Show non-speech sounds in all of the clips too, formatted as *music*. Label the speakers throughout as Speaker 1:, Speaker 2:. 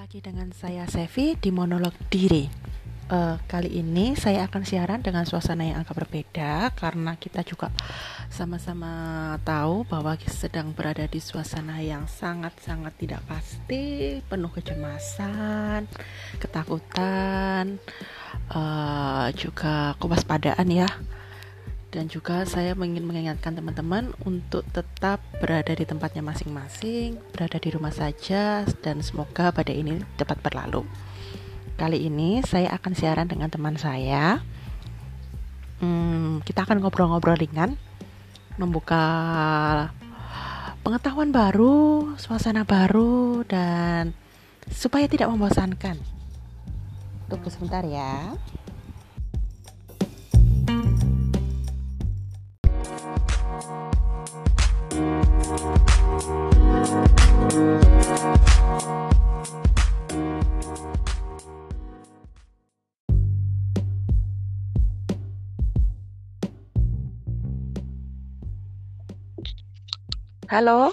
Speaker 1: lagi dengan saya Sevi di monolog diri. Uh, kali ini saya akan siaran dengan suasana yang agak berbeda karena kita juga sama-sama tahu bahwa sedang berada di suasana yang sangat-sangat tidak pasti, penuh kecemasan, ketakutan, uh, juga kewaspadaan ya dan juga saya ingin mengingatkan teman-teman untuk tetap berada di tempatnya masing-masing, berada di rumah saja, dan semoga pada ini cepat berlalu. Kali ini saya akan siaran dengan teman saya. Hmm, kita akan ngobrol-ngobrol ringan, membuka pengetahuan baru, suasana baru, dan supaya tidak membosankan. Tunggu sebentar ya. Halo.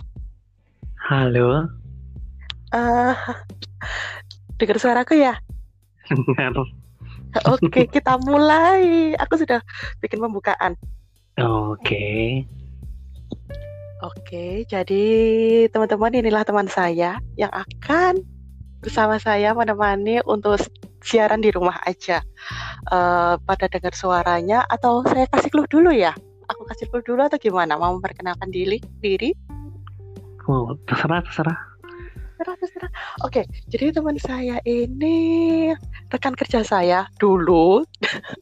Speaker 2: Halo.
Speaker 1: Uh, dengar suaraku ya?
Speaker 2: Dengar.
Speaker 1: Oke, *laughs* kita mulai. Aku sudah bikin pembukaan.
Speaker 2: Oke.
Speaker 1: Oke, jadi teman-teman inilah teman saya yang akan bersama saya menemani untuk siaran di rumah aja. Uh, pada dengar suaranya atau saya kasih clue dulu ya? Aku kasih clue dulu atau gimana? Mau memperkenalkan diri? Diri?
Speaker 2: Oh, terserah, terserah.
Speaker 1: Terserah, terserah. Oke, jadi teman saya ini rekan kerja saya dulu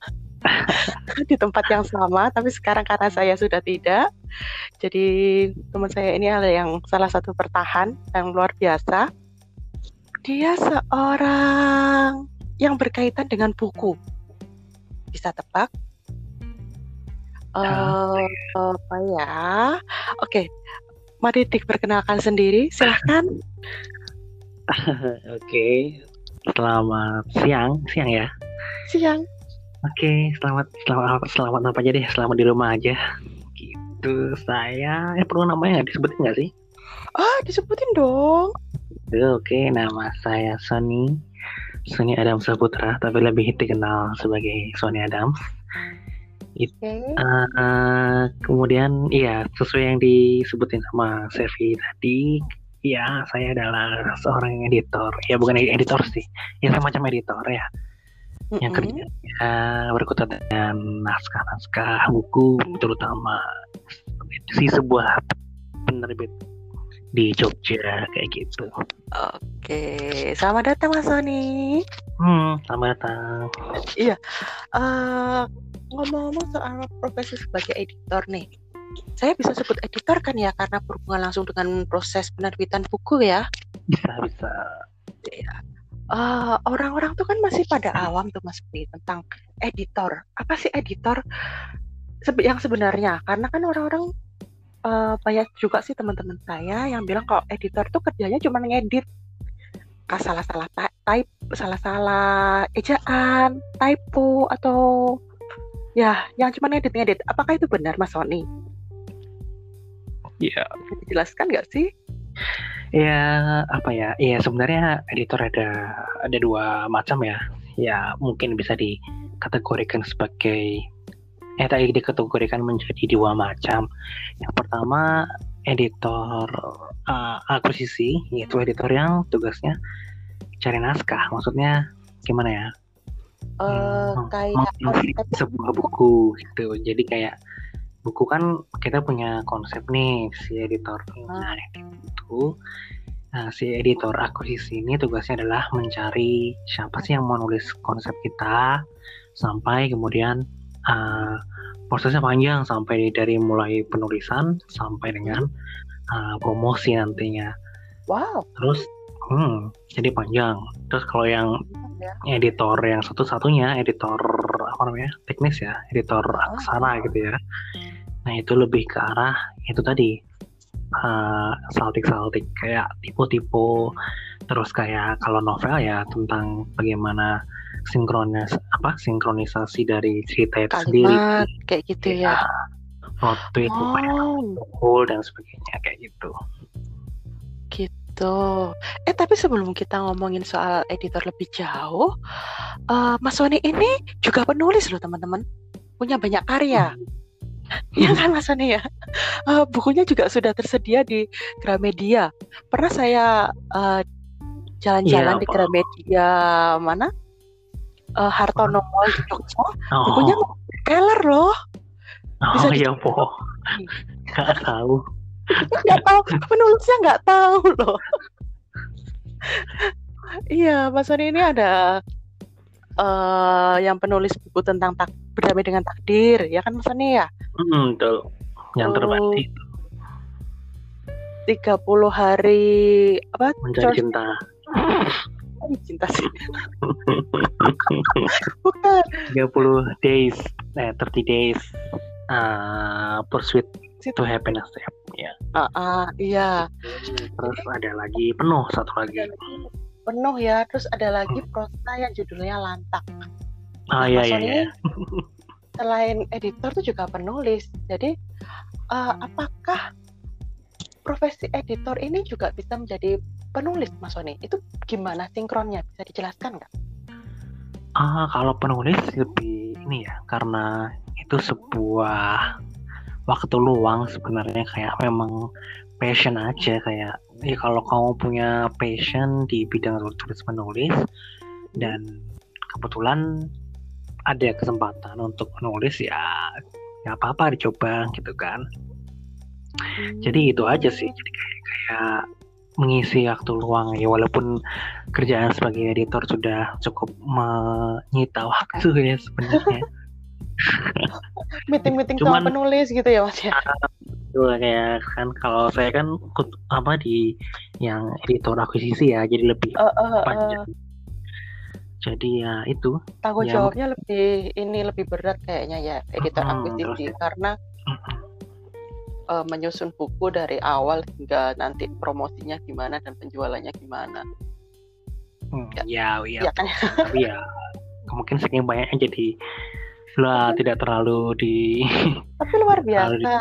Speaker 1: *laughs* di tempat yang sama, tapi sekarang karena saya sudah tidak. Jadi teman saya ini ada yang salah satu bertahan yang luar biasa. Dia seorang yang berkaitan dengan buku. Bisa tebak? Uh, apa ya? Oke, Mari diperkenalkan sendiri, silahkan. *laughs*
Speaker 2: Oke, selamat siang, siang ya.
Speaker 1: Siang.
Speaker 2: Oke, selamat selamat selamat apa aja deh, selamat di rumah aja. Gitu, saya eh perlu namanya nggak disebutin nggak sih?
Speaker 1: Ah, disebutin dong.
Speaker 2: Oke, nama saya Sony, Sony Adam Saputra, tapi lebih dikenal sebagai Sony Adams. Okay. Uh, uh, kemudian iya sesuai yang disebutin sama Sevi tadi, ya saya adalah seorang editor. Ya bukan editor sih, ya semacam editor ya. Mm-hmm. Yang kerjanya berkutat dengan naskah-naskah buku, terutama si sebuah penerbit di Jogja kayak gitu.
Speaker 1: Oke, selamat datang Mas Sony.
Speaker 2: Hmm, selamat datang.
Speaker 1: Iya, uh, ngomong-ngomong soal profesi sebagai editor nih saya bisa sebut editor kan ya karena berhubungan langsung dengan proses penerbitan buku ya?
Speaker 2: Bisa bisa.
Speaker 1: Ya uh, orang-orang tuh kan masih pada awam tuh mas Pri tentang editor. Apa sih editor? Yang sebenarnya karena kan orang-orang uh, banyak juga sih teman-teman saya yang bilang kalau editor tuh kerjanya cuma ngedit. Salah-salah type salah-salah ejaan typo atau Ya, yang cuma ngedit-ngedit. Apakah itu benar, Mas Sony?
Speaker 2: Iya.
Speaker 1: Bisa dijelaskan nggak sih?
Speaker 2: Ya, apa ya? Ya sebenarnya editor ada ada dua macam ya. Ya mungkin bisa dikategorikan sebagai eh tadi dikategorikan menjadi dua macam. Yang pertama editor uh, akuisisi, yaitu editor yang tugasnya cari naskah. Maksudnya gimana ya?
Speaker 1: Uh, kayak
Speaker 2: sebuah buku gitu. Jadi kayak buku kan kita punya konsep nih si editor nah itu nah, si editor akuisisi ini tugasnya adalah mencari siapa sih yang mau nulis konsep kita sampai kemudian uh, prosesnya panjang sampai dari mulai penulisan sampai dengan uh, promosi nantinya.
Speaker 1: Wow.
Speaker 2: Terus hmm, jadi panjang terus kalau yang ya. editor yang satu-satunya editor apa namanya teknis ya editor oh. aksara gitu ya nah itu lebih ke arah itu tadi uh, saltik-saltik kayak tipe-tipe terus kayak kalau novel ya tentang bagaimana sinkronis apa sinkronisasi dari cerita itu
Speaker 1: Kalimat,
Speaker 2: sendiri
Speaker 1: kayak gitu ya, ya.
Speaker 2: plot twist oh. dan sebagainya kayak gitu
Speaker 1: gitu. Eh tapi sebelum kita ngomongin soal editor lebih jauh, uh, Mas Sony ini juga penulis loh teman-teman, punya banyak karya. Iya kan Mas Sony ya? Uh, bukunya juga sudah tersedia di Gramedia. Pernah saya uh, jalan-jalan ya, di Gramedia mana? Uh, Hartono Mall di Jogja. Oh. Bukunya keller loh.
Speaker 2: Bisa oh iya po. Gak tahu
Speaker 1: nggak tahu penulisnya nggak tahu loh. Iya Mas Sony ini ada uh, yang penulis buku tentang tak berdamai dengan takdir ya kan Mas Sony ya?
Speaker 2: Hmm, betul. Yang terbaik
Speaker 1: tiga puluh hari apa?
Speaker 2: Mencari cinta.
Speaker 1: Cinta sih. *laughs*
Speaker 2: Bukan. 30 days eh 30 days uh, pursuit to happiness ya
Speaker 1: ya uh, uh, iya.
Speaker 2: Terus ada lagi penuh satu lagi.
Speaker 1: penuh ya. Terus ada lagi prosa yang judulnya lantak.
Speaker 2: Ah nah, iya iya, iya.
Speaker 1: selain editor tuh juga penulis jadi uh, apakah profesi editor ini juga bisa menjadi penulis Mas Sony? Itu gimana sinkronnya? Bisa dijelaskan nggak?
Speaker 2: Ah kalau penulis lebih ini ya karena itu sebuah waktu luang sebenarnya kayak memang passion aja kayak ya kalau kamu punya passion di bidang tulis menulis dan kebetulan ada kesempatan untuk menulis ya nggak apa-apa dicoba gitu kan. Jadi itu aja sih jadi kayak, kayak mengisi waktu luang ya walaupun kerjaan sebagai editor sudah cukup menyita waktu ya sebenarnya *laughs* *laughs*
Speaker 1: meeting-meeting sama penulis gitu ya mas ya?
Speaker 2: Itu kayak kan kalau saya kan apa di yang editor akuisisi ya jadi lebih uh, uh, panjang jadi. Ya itu
Speaker 1: tanggung ya, jawabnya lebih ini lebih berat kayaknya ya editor uh, akuisisi uh, karena uh, uh, menyusun buku dari awal hingga nanti promosinya gimana dan penjualannya gimana.
Speaker 2: Hmm, ya, ya, ya, ya kan? tapi ya *laughs* mungkin saking banyaknya jadi lah tidak terlalu di
Speaker 1: tapi luar *laughs* biasa.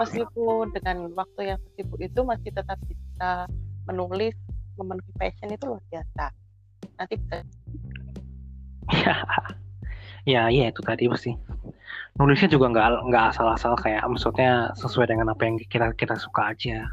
Speaker 1: Meskipun dengan waktu yang sibuk itu masih tetap bisa menulis memenuhi passion itu luar biasa. Nanti bisa
Speaker 2: ya *laughs* ya iya itu tadi pasti. Nulisnya juga nggak nggak asal-asal kayak maksudnya sesuai dengan apa yang kita kita suka aja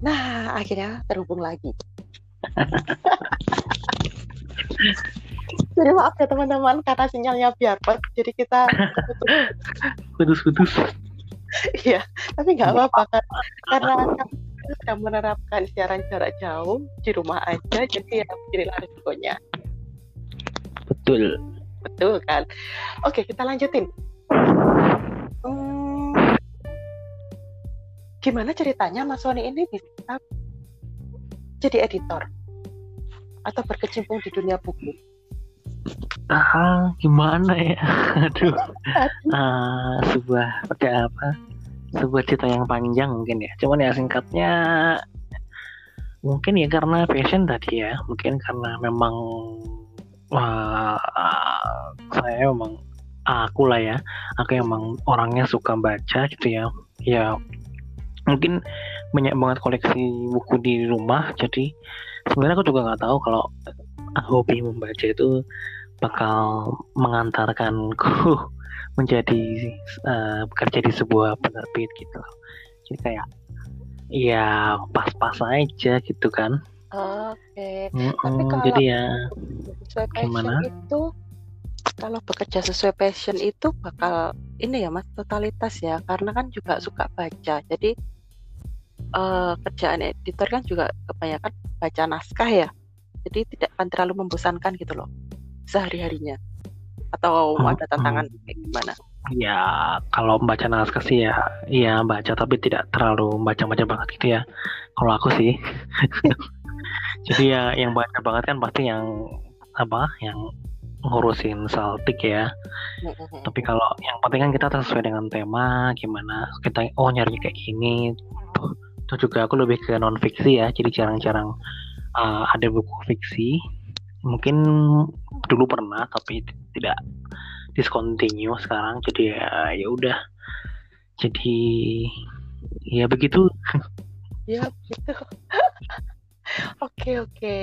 Speaker 1: Nah, akhirnya terhubung lagi. *laughs* Jadi maaf ya teman-teman karena sinyalnya biarpet, jadi kita
Speaker 2: putus-putus.
Speaker 1: Iya, tapi nggak apa-apa kan karena kita sudah menerapkan siaran jarak jauh di rumah aja, jadi ya beginilah resikonya.
Speaker 2: Betul.
Speaker 1: Betul kan. Oke, kita lanjutin. Gimana ceritanya Mas Sony ini bisa jadi editor atau berkecimpung di dunia buku?
Speaker 2: Ah, gimana ya? *laughs* Aduh, uh, sebuah ada apa? Sebuah cerita yang panjang mungkin ya. Cuman ya singkatnya mungkin ya karena passion tadi ya. Mungkin karena memang uh, uh, saya memang aku lah ya. Aku emang orangnya suka baca gitu ya. Ya mungkin banyak banget koleksi buku di rumah jadi sebenarnya aku juga nggak tahu kalau hobi membaca itu bakal mengantarkanku *laughs* menjadi uh, bekerja di sebuah penerbit gitu jadi kayak ya pas-pas aja gitu kan
Speaker 1: oke okay.
Speaker 2: mm -mm, tapi kalau jadi ya
Speaker 1: gimana itu kalau bekerja sesuai passion itu bakal ini ya mas totalitas ya karena kan juga suka baca. Jadi uh, kerjaan editor kan juga kebanyakan baca naskah ya. Jadi tidak akan terlalu membosankan gitu loh sehari-harinya. Atau hmm, ada tantangan hmm. kayak gimana?
Speaker 2: Ya kalau membaca naskah sih ya iya baca tapi tidak terlalu baca-baca banget gitu ya. Kalau aku sih. *laughs* Jadi ya yang baca banget kan pasti yang apa yang ngurusin saltik ya. Tapi kalau yang penting kan kita sesuai dengan tema, gimana kita oh nyari kayak gini. Tuh, tuh juga aku lebih ke non fiksi ya, jadi jarang-jarang uh, ada buku fiksi. Mungkin dulu pernah tapi tidak discontinue sekarang. Jadi ya ya udah. Jadi ya begitu.
Speaker 1: Ya gitu. *laughs* Oke oke.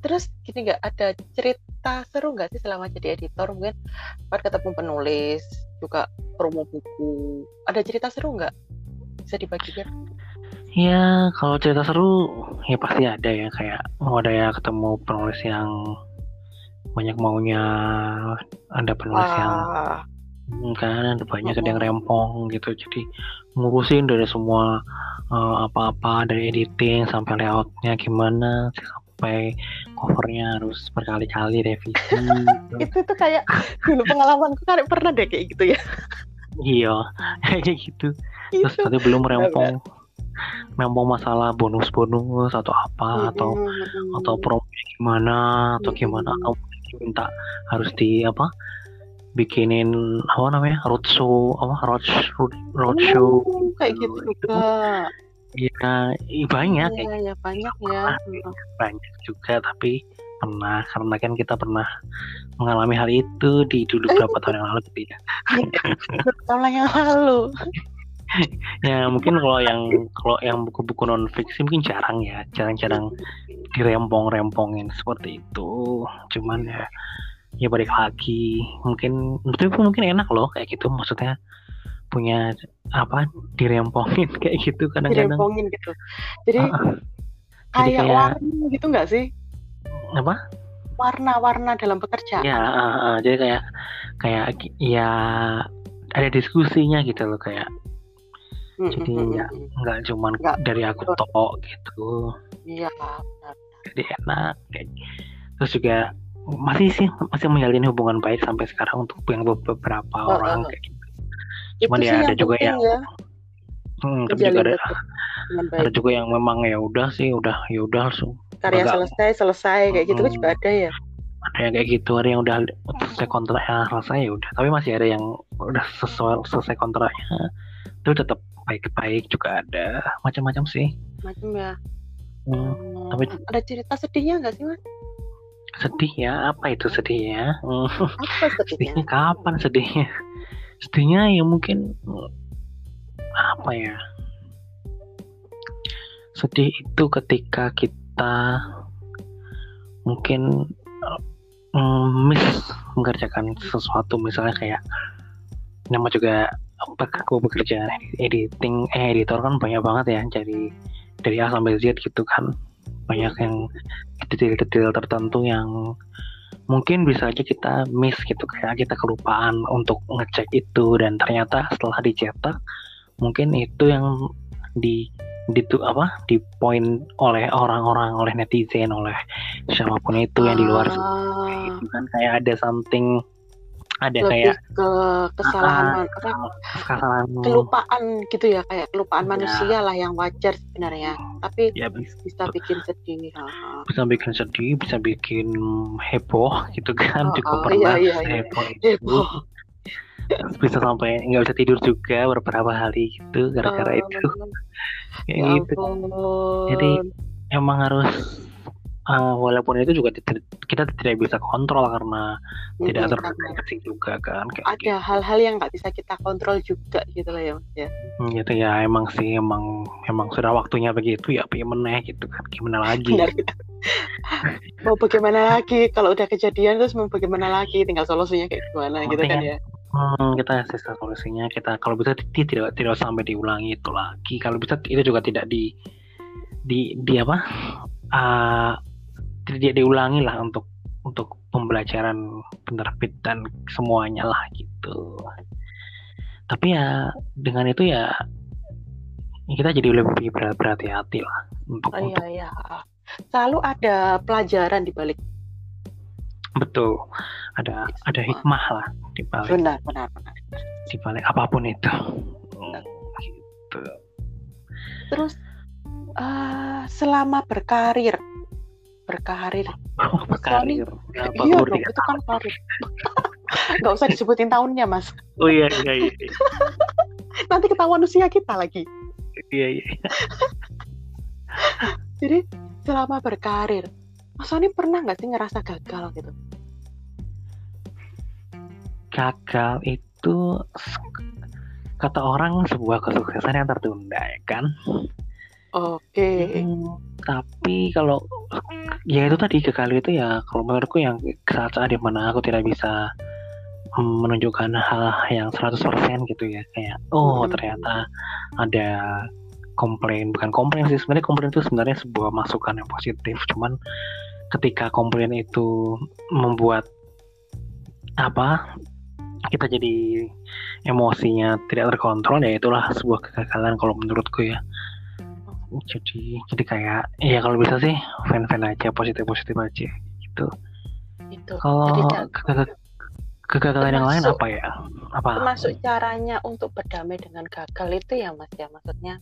Speaker 1: Terus gini nggak ada cerita seru nggak sih selama jadi editor mungkin kan ketemu penulis juga promo buku. Ada cerita seru nggak? Bisa dibagikan?
Speaker 2: Ya kalau cerita seru ya pasti ada ya kayak mau ada ya ketemu penulis yang banyak maunya, ada penulis yang
Speaker 1: Wah,
Speaker 2: Hmm, kan ada banyak ada yang rempong gitu jadi ngurusin dari semua eh, apa-apa dari editing sampai layoutnya gimana sampai covernya harus berkali-kali revisi gitu. *laughs*
Speaker 1: itu tuh kayak *laughs* dulu pengalamanku kan pernah deh kayak gitu ya.
Speaker 2: iya *laughs* kayak gitu terus
Speaker 1: Itu.
Speaker 2: tadi belum rempong rempong masalah bonus-bonus atau apa atau atau promo gimana atau gimana atau minta harus di apa bikinin apa namanya roadshow apa road road roadshow
Speaker 1: Oh, kayak gitu juga.
Speaker 2: Iya, i- banyak
Speaker 1: Iya, ya banyak ya.
Speaker 2: Pernah. banyak juga tapi pernah karena kan kita pernah mengalami hal itu di dulu berapa tahun yang lalu gitu ya. *laughs*
Speaker 1: Tahun yang lalu. *laughs*
Speaker 2: Ya mungkin kalau yang kalau yang buku-buku non fiksi mungkin jarang ya, jarang-jarang dirempong-rempongin seperti itu. Cuman ya ya balik lagi mungkin pun mungkin enak loh kayak gitu maksudnya punya apa dirempongin *laughs* kayak gitu kadang-kadang
Speaker 1: Dirempongin gitu. Jadi
Speaker 2: ah. jadi
Speaker 1: kayak
Speaker 2: kayak
Speaker 1: warna gitu nggak sih?
Speaker 2: apa
Speaker 1: Warna-warna dalam pekerjaan.
Speaker 2: ya ah, ah. jadi kayak kayak ya ada diskusinya gitu loh kayak
Speaker 1: Mm,
Speaker 2: jadi
Speaker 1: mm, mm,
Speaker 2: ya
Speaker 1: mm.
Speaker 2: nggak cuman
Speaker 1: Nggak,
Speaker 2: dari aku tok gitu
Speaker 1: Iya,
Speaker 2: jadi enak kayak terus juga masih sih masih menjalin hubungan baik sampai sekarang untuk yang be- beberapa
Speaker 1: Oh,
Speaker 2: orang
Speaker 1: oh.
Speaker 2: kayak
Speaker 1: Itu
Speaker 2: Cuman
Speaker 1: sih
Speaker 2: ya ada juga yang
Speaker 1: ya,
Speaker 2: hmm, tapi juga ada ada juga yang memang ya udah sih udah ya udah langsung
Speaker 1: Karya
Speaker 2: nggak
Speaker 1: selesai, selesai kayak gitu kan
Speaker 2: Mm.
Speaker 1: juga ada ya.
Speaker 2: ada yang kayak gitu ada yang udah selesai kontraknya selesai ya udah. Tapi masih ada yang udah sesuai selesai kontraknya. Itu tetap baik-baik juga ada macam-macam sih.
Speaker 1: Macam ya.
Speaker 2: Hmm,
Speaker 1: Hmm,
Speaker 2: tapi
Speaker 1: ada cerita sedihnya nggak sih mas?
Speaker 2: sedih ya? Apa itu sedihnya? Hmm,
Speaker 1: Apa sedihnya
Speaker 2: kapan sedihnya sedihnya ya mungkin apa ya sedih itu ketika kita mungkin mm, miss mengerjakan sesuatu. Misalnya kayak nama juga aku bekerja editing eh editor kan banyak banget ya dari dari A sampai Z gitu kan. Banyak yang detail-detail tertentu yang mungkin bisa aja kita miss gitu kayak kita kelupaan untuk ngecek itu dan ternyata setelah dicetak mungkin itu yang di di tu- apa di point oleh orang-orang oleh netizen oleh siapa pun itu yang di luar
Speaker 1: Ah,
Speaker 2: gitu kan. Kayak ada something ada
Speaker 1: lebih
Speaker 2: kayak
Speaker 1: ke kesalahan apa,
Speaker 2: kesalahan.
Speaker 1: kelupaan gitu ya kayak kelupaan
Speaker 2: Ya.
Speaker 1: manusia lah yang wajar sebenarnya. Tapi
Speaker 2: ya bis-
Speaker 1: bisa bikin sedih Ah,
Speaker 2: bisa bikin sedih bisa bikin heboh gitu kan
Speaker 1: Oh,
Speaker 2: juga
Speaker 1: oh,
Speaker 2: pernah
Speaker 1: iya, iya, iya.
Speaker 2: heboh itu.
Speaker 1: Heboh. *laughs*
Speaker 2: Bisa sampai nggak bisa tidur juga beberapa hari gitu gara-gara
Speaker 1: Ah,
Speaker 2: itu. kayak
Speaker 1: ya
Speaker 2: gitu.
Speaker 1: Ampun.
Speaker 2: Jadi, emang harus uh, walaupun itu juga tidak- kita tidak bisa kontrol karena tidak
Speaker 1: Mm-mm,
Speaker 2: terdeteksi juga kan kayak
Speaker 1: ada
Speaker 2: gitu.
Speaker 1: hal-hal yang nggak bisa kita kontrol juga gitu lah ya mas ya.
Speaker 2: Hmm, gitu ya emang sih emang emang sudah waktunya begitu ya tapi meneh gitu kan gimana lagi?
Speaker 1: Benar. *laughs* Mau bagaimana lagi? Kalau udah kejadian terus mau bagaimana lagi? Tinggal solusinya kayak gimana gitu kan ya.
Speaker 2: Hmm, kita sisa solusinya kita kalau bisa ti- tidak tidak sampai diulangi itu lagi. Kalau bisa itu juga tidak di di di apa? Ah, tidak diulangi lah untuk untuk pembelajaran penerbit dan semuanya lah gitu. Tapi ya dengan itu ya kita jadi lebih ber- berhati-hati lah untuk,
Speaker 1: oh,
Speaker 2: untuk
Speaker 1: iya. Iya selalu ada pelajaran di balik.
Speaker 2: Betul. Ada ada hikmah lah di balik.
Speaker 1: Benar benar benar.
Speaker 2: Di balik apa pun itu. Hmm, gitu.
Speaker 1: Terus eh, selama berkarir berkarir. *laughs*
Speaker 2: Berkarir.
Speaker 1: Ya, iya dong itu kan karir. *laughs* Nggak usah disebutin tahunnya mas.
Speaker 2: Oh iya iya iya *laughs*
Speaker 1: nanti ketahuan usia kita lagi.
Speaker 2: Iya iya.
Speaker 1: Jadi selama berkarir mas Sony pernah nggak sih ngerasa gagal gitu?
Speaker 2: Gagal itu kata orang sebuah kesuksesan yang tertunda ya kan
Speaker 1: oke okay.
Speaker 2: hmm, tapi kalau ya itu tadi gagal itu ya kalau menurutku yang saat-saat di mana aku tidak bisa menunjukkan hal yang 100% gitu ya kayak oh hmm. ternyata ada komplain bukan komplain sih sebenarnya komplain itu sebenarnya sebuah masukan yang positif cuman ketika komplain itu membuat apa kita jadi emosinya tidak terkontrol ya itulah sebuah kegagalan kalau menurutku ya jadi jadi kayak ya kalau bisa sih fan fan aja positif positif aja gitu.
Speaker 1: Itu
Speaker 2: kalau kegagalan yang lain apa ya? Apa?
Speaker 1: termasuk caranya untuk berdamai dengan gagal itu ya mas ya? Maksudnya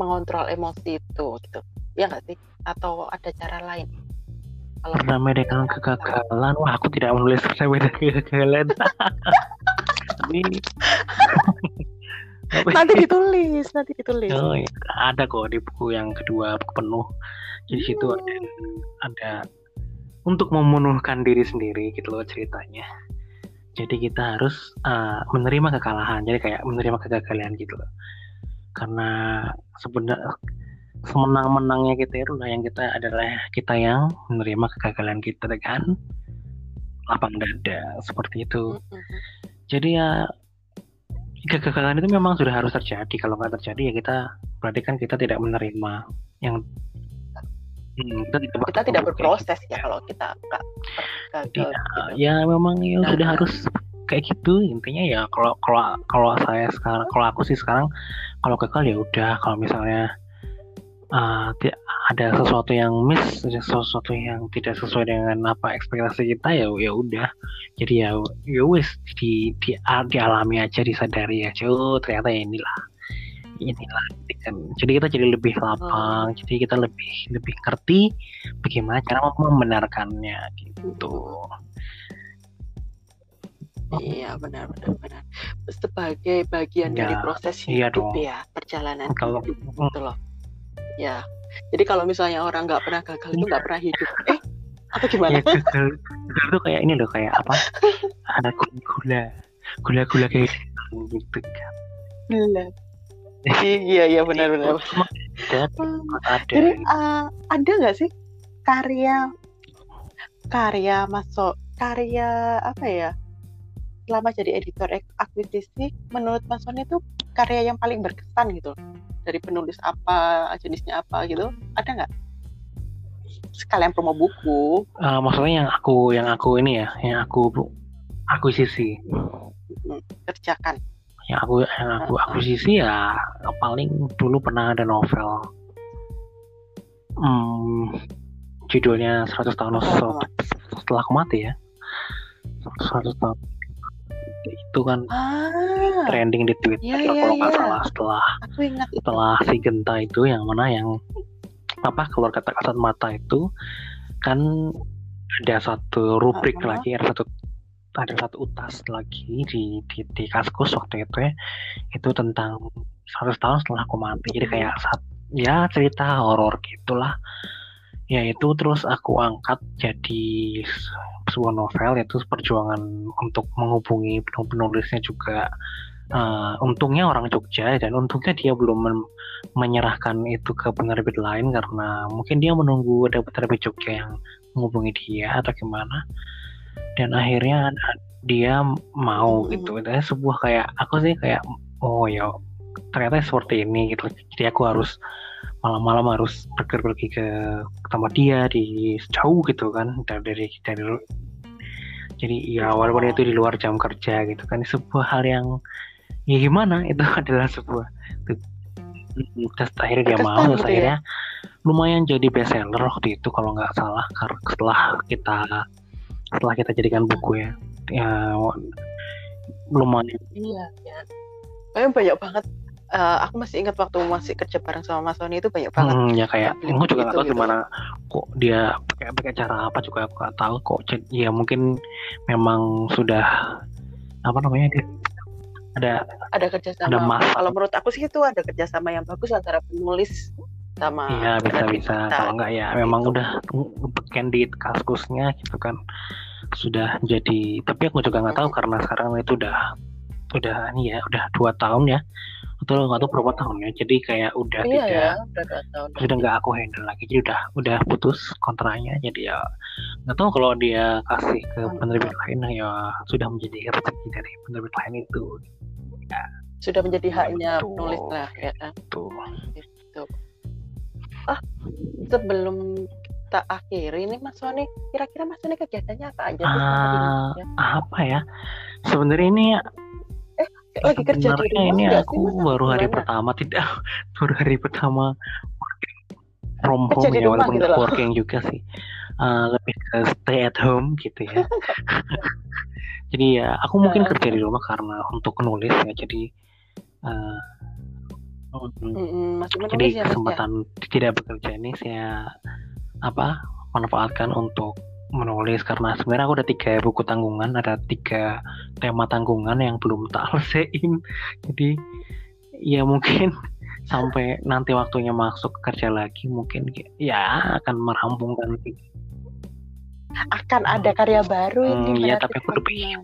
Speaker 1: mengontrol emosi itu gitu. Ya nggak sih? Atau ada cara lain?
Speaker 2: Kalau berdamai dengan kegagalan? Wah aku tidak menulis berdamai dengan kegagalan *laughs* *laughs*
Speaker 1: nanti ditulis nanti ditulis
Speaker 2: oh, ya. ada kok di buku yang kedua buku penuh jadi situ hmm. ada ada untuk memenuhkan diri sendiri gitu loh ceritanya jadi kita harus uh, menerima kekalahan jadi kayak menerima kegagalan gitu loh karena sebenarnya semenang-menangnya kita itu lah yang kita adalah kita yang menerima kegagalan kita dengan lapang dada seperti itu. Mm-hmm. Jadi ya kegagalan itu memang sudah harus terjadi. Kalau nggak terjadi ya kita berarti kan kita tidak menerima yang
Speaker 1: hmm, kita tidak, kita tidak berproses ya kalau kita nggak
Speaker 2: gagal. Ya, gitu. ya memang ya nah, sudah harus kayak gitu intinya ya kalau kalau kalau saya sekarang kalau aku sih sekarang kalau gagal ya udah kalau misalnya uh, ada sesuatu yang miss, sesuatu yang tidak sesuai dengan apa ekspektasi kita ya ya udah. Jadi ya ya wis di, di dialami aja, disadari aja. Oh ternyata ya inilah inilah kan jadi kita jadi lebih lapang hmm. jadi kita lebih lebih ngerti bagaimana cara membenarkannya gitu
Speaker 1: Iya benar benar benar sebagai bagian ya, dari proses iya hidup iya ya perjalanan
Speaker 2: kalau
Speaker 1: hidup gitu loh ya jadi kalau misalnya orang nggak pernah gagal itu nggak pernah hidup. Eh atau gimana? Ya,
Speaker 2: gagal. Gagal tuh kayak ini loh kayak apa? *laughs* Ada gula. Gula gula kayak gitu. Kan
Speaker 1: gula. Iya iya benar benar.
Speaker 2: ada
Speaker 1: jadi uh, ada nggak sih karya karya masuk karya apa ya? Selama jadi editor akuisisi menurut Mas itu karya yang paling berkesan gitu dari penulis apa jenisnya apa gitu ada nggak? Sekalian promo buku.
Speaker 2: Uh, maksudnya yang aku yang aku ini ya yang aku akuisisi.
Speaker 1: Hmm, kerjakan.
Speaker 2: Yang aku yang aku akuisisi ya paling dulu pernah ada novel. Hmm, judulnya 100 tahun oh, setelah aku mati ya. 100 tahun itu kan ah, trending di Twitter iya, iya, kalau nggak iya. salah setelah setelah si Genta itu yang mana yang apa keluar kata kasat mata itu kan ada satu rubrik uh -huh. lagi ada satu ada satu utas lagi di di, di kaskus waktu itu ya. Itu tentang 100 tahun setelah aku mati. Jadi kayak saat ya cerita horor gitulah ya itu terus aku angkat jadi sebuah novel yaitu perjuangan untuk menghubungi penulisnya juga. Uh, untungnya orang Jogja dan untungnya dia belum men menyerahkan itu ke penerbit lain karena mungkin dia menunggu ada penerbit Jogja yang menghubungi dia atau gimana. Dan akhirnya dia mau gitu. Dan sebuah kayak aku sih kayak oh ya ternyata seperti ini gitu. Jadi aku harus malam-malam harus pergi ke tempat dia di jauh gitu kan dari dari jadi ya walaupun itu di luar jam kerja gitu kan sebuah hal yang ya gimana *laughs* itu adalah sebuah terus akhirnya dia mau terus gitu ya? akhirnya lumayan jadi bestseller waktu itu kalau nggak salah karena setelah kita setelah kita jadikan buku ya. Ya lumayan.
Speaker 1: Iya ya. Banyak banget uh, aku masih ingat waktu masih kerja bareng sama Mas Sony itu banyak banget.
Speaker 2: Hmm, ya kayak aku juga nggak tahu gitu. gimana kok dia pakai pakai cara apa juga aku nggak tahu kok. Ya mungkin memang sudah apa namanya dia ada
Speaker 1: ada kerjasama. Ada masa. Kalau menurut aku sih itu ada kerjasama yang bagus antara penulis sama.
Speaker 2: Iya bisa bisa. Kalau enggak ya memang gitu. udah beken di kaskusnya gitu kan sudah jadi. Tapi aku juga nggak tahu karena sekarang itu udah udah ini ya udah dua tahun ya atau nggak tahu berapa tahun ya jadi kayak udah iya, tidak ya, udah, tahun sudah nggak aku handle lagi jadi udah udah putus kontraknya jadi ya nggak tahu kalau dia kasih ke hmm. penerbit lain ya sudah menjadi rezeki dari penerbit lain itu
Speaker 1: ya. sudah menjadi haknya Betul. penulis lah ya Betul. Gitu. ah sebelum kita akhiri ini Mas Sony kira-kira Mas Sony kegiatannya apa aja
Speaker 2: uh, apa ya sebenarnya ini
Speaker 1: lagi kerja di rumah
Speaker 2: ini aku sih, baru hari gimana? pertama tidak *laughs* baru hari pertama from home ya walaupun gitu working juga sih. Uh, lebih ke stay at home gitu ya. *laughs* Jadi ya aku mungkin kerja di rumah karena untuk nulis ya jadi uh, mm -mm, jadi ya, kesempatan ya? tidak bekerja ini saya apa manfaatkan untuk menulis karena sebenarnya aku ada tiga buku tanggungan ada tiga tema tanggungan yang belum tak selesaiin jadi ya mungkin *laughs* sampai nanti waktunya masuk kerja lagi mungkin ya akan merampungkan
Speaker 1: akan ada karya baru
Speaker 2: hmm, ini ya tapi aku lebih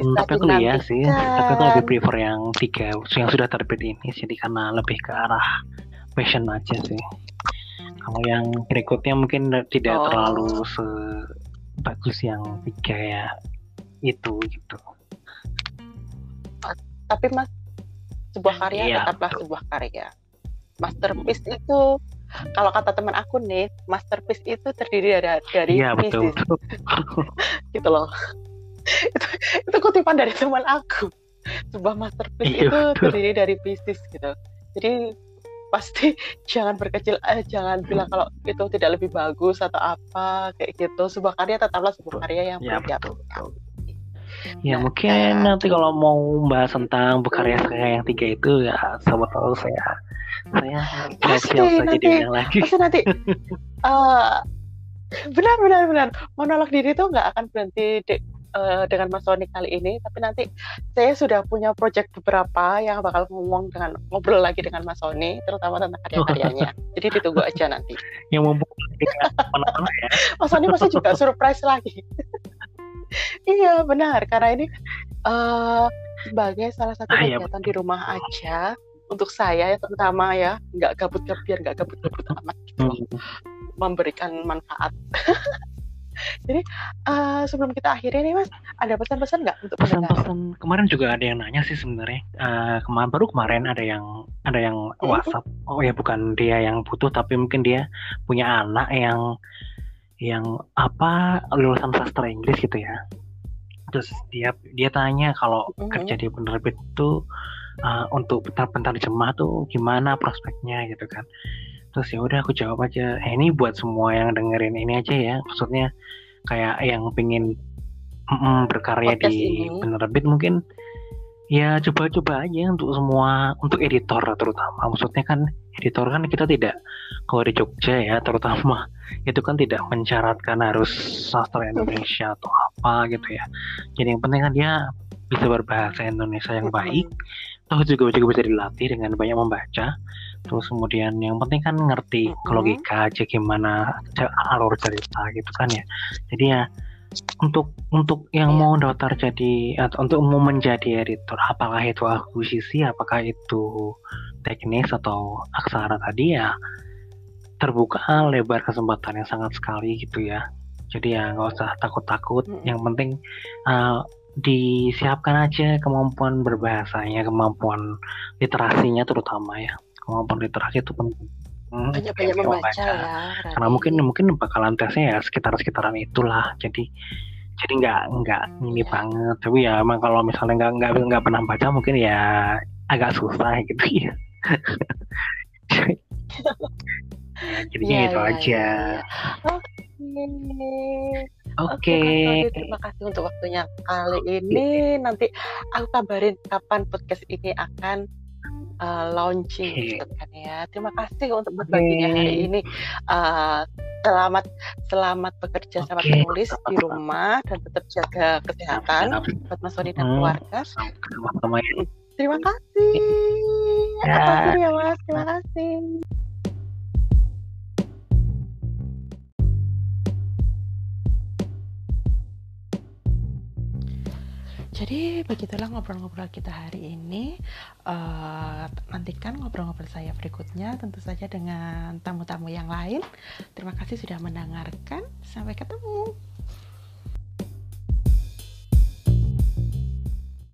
Speaker 2: hmm, tapi aku lihat sih tapi aku lebih prefer yang tiga yang sudah terbit ini jadi karena lebih ke arah passion aja sih kalau yang berikutnya mungkin tidak oh. terlalu sebagus yang tiga ya itu gitu.
Speaker 1: Tapi mas sebuah karya iya, tetaplah betul. sebuah karya. Masterpiece itu kalau kata teman aku nih, masterpiece itu terdiri dari dari
Speaker 2: iya, betul, betul. *laughs*
Speaker 1: gitu loh. itu, itu kutipan dari teman aku. Sebuah masterpiece iya, itu betul. terdiri dari pieces gitu. Jadi pasti *laughs* jangan berkecil eh, jangan bilang kalau itu tidak lebih bagus atau apa kayak gitu. Sebuah karya tetaplah sebuah karya yang ya, betul, betul.
Speaker 2: Ya nah, mungkin kayak... nanti kalau mau membahas tentang berkarya saya yang tiga itu ya sama tahu saya saya
Speaker 1: pasti nanti lagi. Pasti nanti uh, *laughs* benar benar benar. Monolog diri itu nggak akan berhenti uh, dengan Mas Sony kali ini, tapi nanti saya sudah punya project beberapa yang bakal ngomong dengan ngobrol lagi dengan Mas Sony, terutama tentang karya-karyanya. *laughs* Jadi ditunggu aja nanti.
Speaker 2: Yang mumpung ya. *laughs*
Speaker 1: Mas Sony masih juga surprise lagi. *laughs* iya benar, karena ini uh, sebagai salah satu ah, iya, kegiatan di rumah aja untuk saya ya terutama ya nggak gabut-gabut biar nggak gabut-gabut amat gitu hmm. memberikan manfaat Jadi uh, sebelum kita akhiri nih Mas, ada pesan-pesan nggak untuk
Speaker 2: pesan-pesan? Kemarin juga ada yang nanya sih sebenarnya. Uh, kemarin baru kemarin ada yang ada yang hmm. WhatsApp. Oh ya bukan dia yang butuh tapi mungkin dia punya anak yang yang apa lulusan sastra Inggris gitu ya. Terus dia dia tanya kalau mm -hmm. kerja di penerbit itu uh, untuk bentar-bentar jemaah tuh gimana prospeknya gitu kan terus ya udah aku jawab aja eh, ini buat semua yang dengerin ini aja ya. Maksudnya kayak yang pengen mm, berkarya Podcast di ini. penerbit mungkin ya coba-coba aja untuk semua untuk editor terutama. Maksudnya kan editor kan kita tidak kalau di Jogja ya terutama *laughs* itu kan tidak mencaratkan harus sastra Indonesia atau apa gitu ya. Jadi yang penting kan dia bisa berbahasa Indonesia yang baik toh juga juga bisa dilatih dengan banyak membaca terus kemudian yang penting kan ngerti mm-hmm. logika aja gimana alur cerita gitu kan ya jadi ya untuk untuk yang yeah. mau daftar jadi atau untuk mau menjadi editor apakah itu akuisisi apakah itu teknis atau aksara tadi ya terbuka lebar kesempatan yang sangat sekali gitu ya jadi ya nggak usah takut-takut yang penting uh, disiapkan aja kemampuan berbahasanya, kemampuan literasinya terutama ya. Kemampuan literasi itu penting.
Speaker 1: Hmm, banyak-banyak membaca, ya.
Speaker 2: Karena mungkin mungkin bakalan tesnya ya sekitar-sekitaran itulah. Jadi jadi nggak nggak ini ya. banget. Tapi ya emang kalau misalnya nggak nggak nggak pernah baca mungkin ya agak susah gitu ya. *laughs* Jadinya ya, itu ya, aja. Ya, ya. Oke. Okay.
Speaker 1: Okay, terima kasih untuk waktunya kali ini. Nanti aku kabarin kapan podcast ini akan uh, launching gitu kan ya. Terima kasih untuk berbaginya hari ini. Uh, selamat selamat bekerja okay. sama penulis di rumah dan tetap jaga kesehatan buat Mas Sony dan hmm. keluarga. Terima kasih. Ya. ya Mas. Terima kasih. Jadi begitulah ngobrol-ngobrol kita hari ini. Uh, nantikan ngobrol-ngobrol saya berikutnya, tentu saja dengan tamu-tamu yang lain. Terima kasih sudah mendengarkan. Sampai ketemu.